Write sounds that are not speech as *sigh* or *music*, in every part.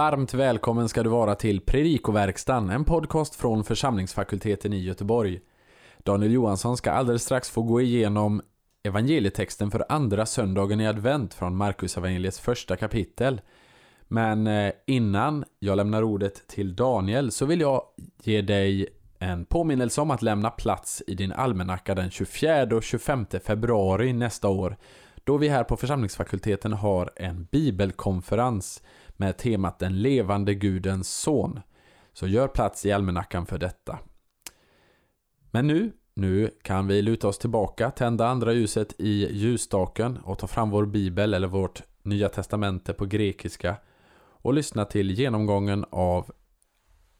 Varmt välkommen ska du vara till Predikoverkstan, en podcast från församlingsfakulteten i Göteborg. Daniel Johansson ska alldeles strax få gå igenom evangelietexten för andra söndagen i advent från Markus evangeliets första kapitel. Men eh, innan jag lämnar ordet till Daniel så vill jag ge dig en påminnelse om att lämna plats i din almanacka den 24 och 25 februari nästa år då vi här på församlingsfakulteten har en bibelkonferens med temat Den levande Gudens son. Så gör plats i almanackan för detta. Men nu, nu kan vi luta oss tillbaka, tända andra ljuset i ljusstaken och ta fram vår bibel eller vårt Nya Testamente på grekiska och lyssna till genomgången av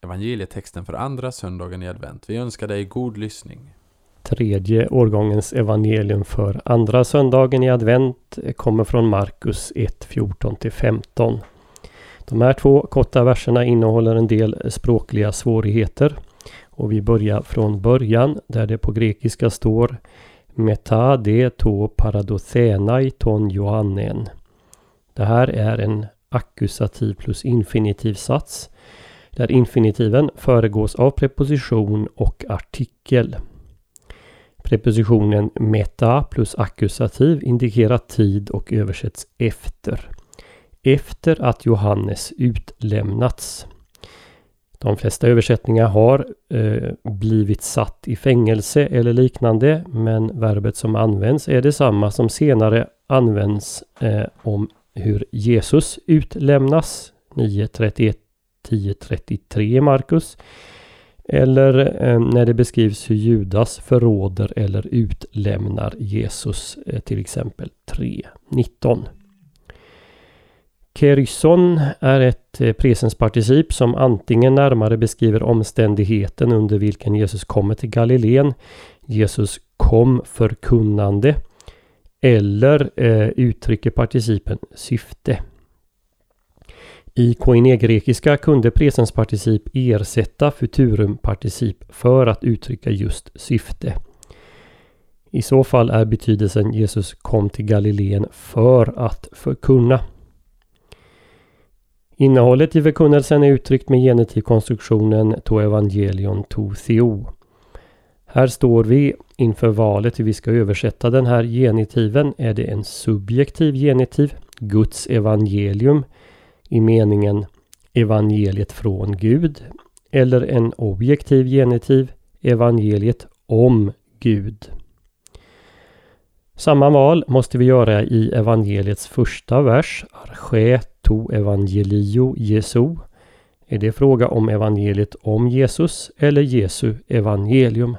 evangelietexten för andra söndagen i advent. Vi önskar dig god lyssning. Tredje årgångens evangelium för andra söndagen i advent kommer från Markus 1, 14-15. De här två korta verserna innehåller en del språkliga svårigheter. Och vi börjar från början där det på grekiska står Meta de to paradothenai ton Johannen. Det här är en ackusativ plus infinitiv sats där infinitiven föregås av preposition och artikel. Prepositionen meta plus ackusativ indikerar tid och översätts efter. Efter att Johannes utlämnats. De flesta översättningar har eh, blivit satt i fängelse eller liknande men verbet som används är detsamma som senare används eh, om hur Jesus utlämnas 9.31 10.33 i Markus. Eller eh, när det beskrivs hur Judas förråder eller utlämnar Jesus, eh, till exempel 3.19. Keryson är ett eh, presensparticip som antingen närmare beskriver omständigheten under vilken Jesus kommer till Galileen. Jesus kom förkunnande. Eller eh, uttrycker participen syfte. I koine-grekiska kunde presensparticip ersätta futurumparticip för att uttrycka just syfte. I så fall är betydelsen Jesus kom till Galileen för att förkunna. Innehållet i förkunnelsen är uttryckt med genitivkonstruktionen to evangelion to theo. Här står vi inför valet hur vi ska översätta den här genitiven. Är det en subjektiv genitiv, Guds evangelium, i meningen evangeliet från Gud eller en objektiv genitiv evangeliet om Gud. Samma val måste vi göra i evangeliets första vers, Arche to evangelio Jesu. Är det fråga om evangeliet om Jesus eller Jesu evangelium?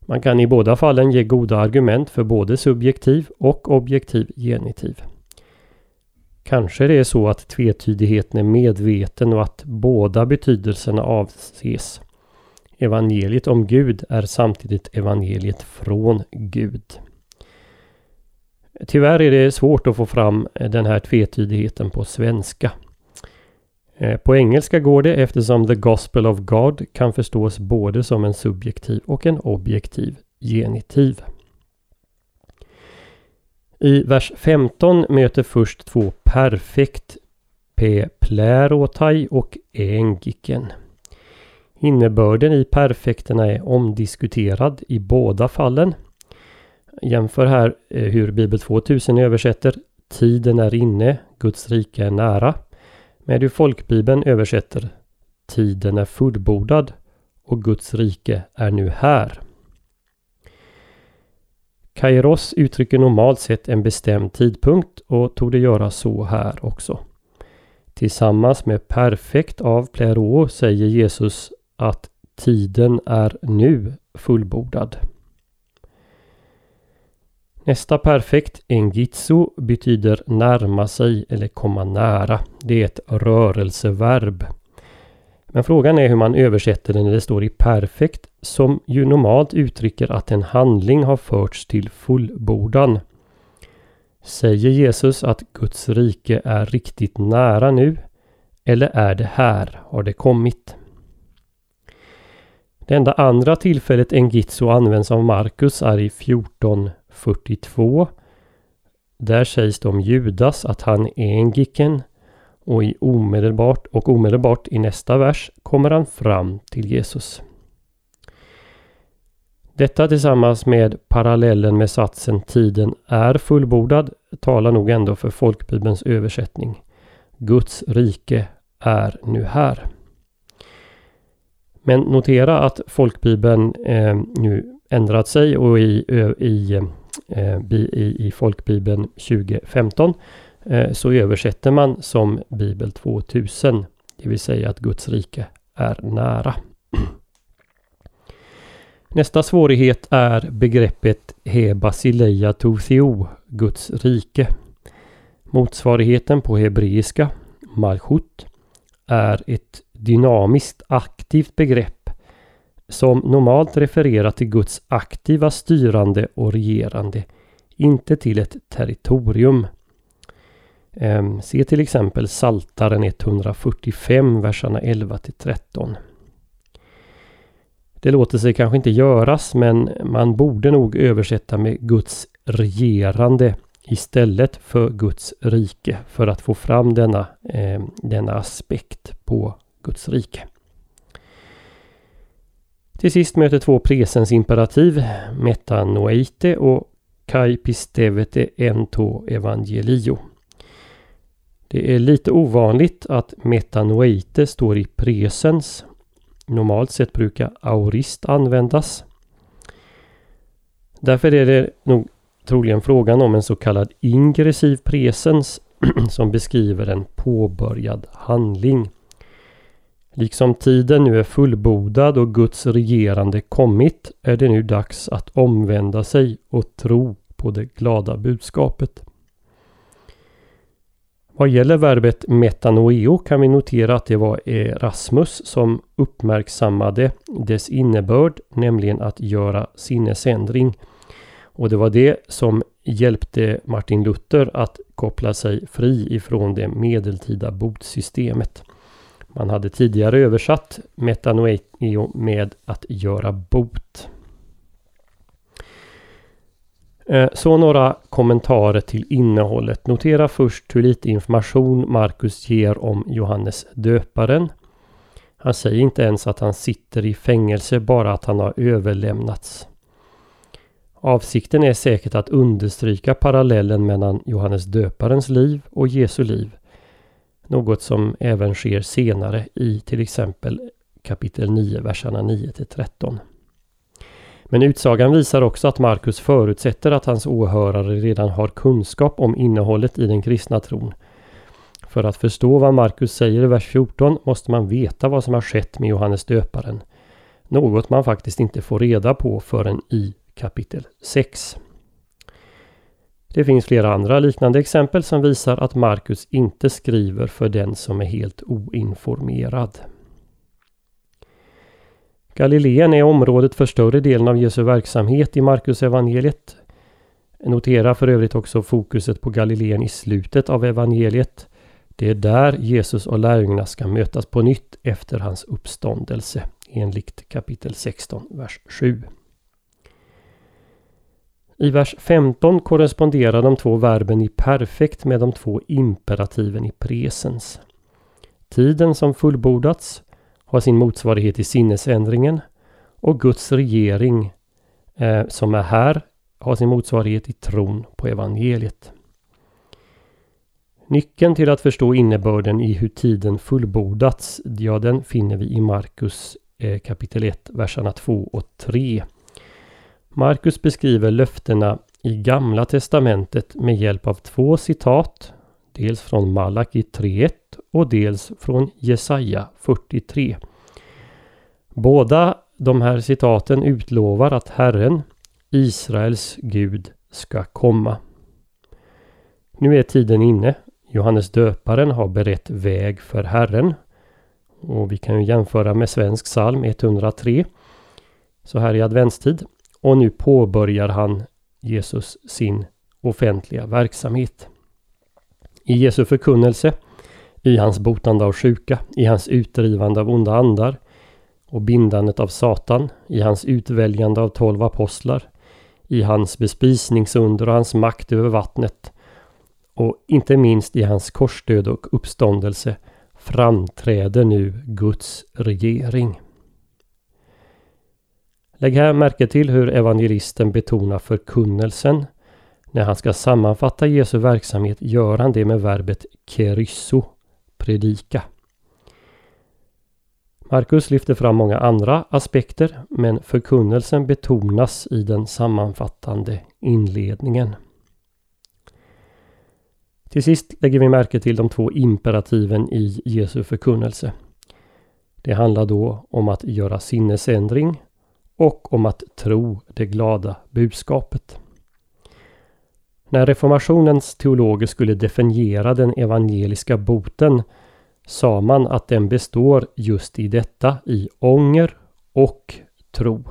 Man kan i båda fallen ge goda argument för både subjektiv och objektiv genitiv. Kanske det är så att tvetydigheten är medveten och att båda betydelserna avses. Evangeliet om Gud är samtidigt evangeliet från Gud. Tyvärr är det svårt att få fram eh, den här tvetydigheten på svenska. Eh, på engelska går det eftersom The Gospel of God kan förstås både som en subjektiv och en objektiv genitiv. I vers 15 möter först två perfekt P plärotai och engiken. Innebörden i perfekterna är omdiskuterad i båda fallen. Jämför här eh, hur Bibel 2000 översätter Tiden är inne, Guds rike är nära. Med hur folkbibeln översätter Tiden är fullbordad och Guds rike är nu här. Kairos uttrycker normalt sett en bestämd tidpunkt och tog det göra så här också. Tillsammans med perfekt av plero säger Jesus att tiden är nu fullbordad. Nästa perfekt, engitsu, betyder närma sig eller komma nära. Det är ett rörelseverb. Men frågan är hur man översätter det när det står i perfekt som ju normalt uttrycker att en handling har förts till fullbordan. Säger Jesus att Guds rike är riktigt nära nu? Eller är det här, har det kommit? Det enda andra tillfället engitso används av Markus är i 42 Där sägs det om Judas att han är en gicken och, i omedelbart, och omedelbart i nästa vers kommer han fram till Jesus. Detta tillsammans med parallellen med satsen tiden är fullbordad talar nog ändå för folkbibelns översättning. Guds rike är nu här. Men notera att folkbibeln eh, nu ändrat sig och i, i, eh, Eh, i, folkbibeln 2015 eh, så översätter man som Bibel 2000. Det vill säga att Guds rike är nära. *clears throat* Nästa svårighet är begreppet He Basileia Guds rike. Motsvarigheten på hebreiska, Malchut, är ett dynamiskt aktivt begrepp som normalt refererar till Guds aktiva styrande och regerande, inte till ett territorium. Ehm, se till exempel Saltaren 145, verserna 11 till 13. Det låter sig kanske inte göras men man borde nog översätta med Guds regerande istället för Guds rike för att få fram denna, eh, denna aspekt på Guds rike. Till sist möter två presens imperativ, metanoite och kai pistevete ento evangelio. Det är lite ovanligt att metanoite står i presens Normalt sett brukar aurist användas. Därför är det nog troligen frågan om en så kallad ingressiv presens *clears throat* som beskriver en påbörjad handling. Liksom tiden nu är fullbordad och Guds regerande kommit är det nu dags att omvända sig och tro på det glada budskapet. Vad gäller verbet metanoeo kan vi notera att det var Erasmus som uppmärksammade dess innebörd, nämligen att göra sinnesändring. Och det var det som hjälpte Martin Luther att koppla sig fri ifrån det medeltida botsystemet. Man hade tidigare översatt metanoeo med att göra bot. Eh, så några kommentarer till innehållet. Notera först hur lite information Markus ger om Johannes döparen. Han säger inte ens att han sitter i fängelse, bara att han har överlämnats. Avsikten är säkert att understryka parallellen mellan Johannes döparens liv och Jesu liv. Något som även sker senare i till exempel kapitel 9, verserna 9 till 13. Men utsagan visar också att Markus förutsätter att hans åhörare redan har kunskap om innehållet i den kristna tron. För att förstå vad Markus säger i vers 14 måste man veta vad som har skett med Johannes döparen. Något man faktiskt inte får reda på förrän i kapitel 6. Det finns flera andra liknande exempel som visar att Markus inte skriver för den som är helt oinformerad. Galileen är området för större delen av Jesu verksamhet i Markus evangeliet. Notera för övrigt också fokuset på Galileen i slutet av evangeliet. Det är där Jesus och lärjungarna ska mötas på nytt efter hans uppståndelse enligt kapitel 16, vers 7. I vers 15 korresponderar de två verben i perfekt med de två imperativen i presens. Tiden som fullbordats har sin motsvarighet i sinnesändringen och Guds regering eh, som är här har sin motsvarighet i tron på evangeliet. Nyckeln till att förstå innebörden i hur tiden fullbordats, ja den finner vi i Markus eh, kapitel 1, verserna 2 och 3. Markus beskriver löftena i Gamla Testamentet med hjälp av två citat Dels från Malaki 3.1 och dels från Jesaja 43. Båda de här citaten utlovar att Herren, Israels Gud, ska komma. Nu är tiden inne. Johannes döparen har berett väg för Herren. Och vi kan ju jämföra med svensk psalm 103. Så här i adventstid. Och nu påbörjar han Jesus sin offentliga verksamhet i Jesu förkunnelse, i hans botande av sjuka, i hans utdrivande av onda andar och bindandet av Satan, i hans utväljande av tolv apostlar, i hans bespisningsunder och hans makt över vattnet och inte minst i hans korsdöd och uppståndelse framträder nu Guds regering. Lägg här märke till hur evangelisten betonar förkunnelsen. När han ska sammanfatta Jesu verksamhet gör han det med verbet kerysso, predika. Markus lyfter fram många andra aspekter men förkunnelsen betonas i den sammanfattande inledningen. Till sist lägger vi märke till de två imperativen i Jesu förkunnelse. Det handlar då om att göra sinnesändring och om att tro det glada budskapet. När reformationens teologer skulle definiera den evangeliska boten sa man att den består just i detta, i ånger och tro.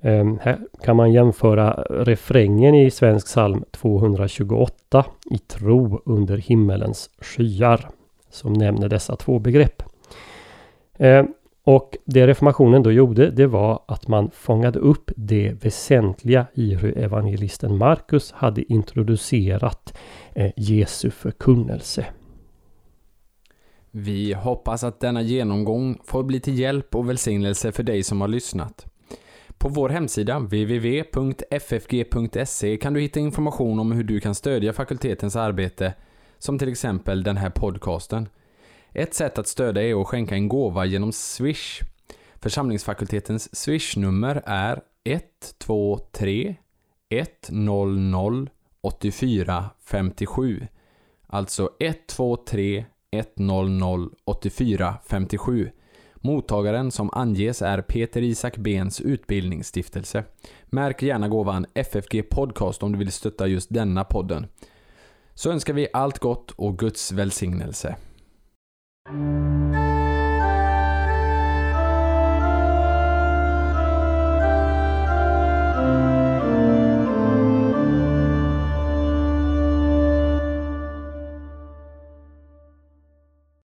Ehm, här kan man jämföra refrängen i Svensk psalm 228 i tro under himmelens skyar som nämner dessa två begrepp. Ehm, och det reformationen då gjorde det var att man fångade upp det väsentliga i hur evangelisten Markus hade introducerat eh, Jesu förkunnelse. Vi hoppas att denna genomgång får bli till hjälp och välsignelse för dig som har lyssnat. På vår hemsida www.ffg.se kan du hitta information om hur du kan stödja fakultetens arbete, som till exempel den här podcasten. Ett sätt att stödja är att skänka en gåva genom Swish. Församlingsfakultetens Swish-nummer är 123 100 84 57. Alltså 123 100 84 57. Mottagaren som anges är Peter Isak Bens utbildningsstiftelse. Märk gärna gåvan FFG Podcast om du vill stötta just denna podden. Så önskar vi allt gott och Guds välsignelse. Thank you.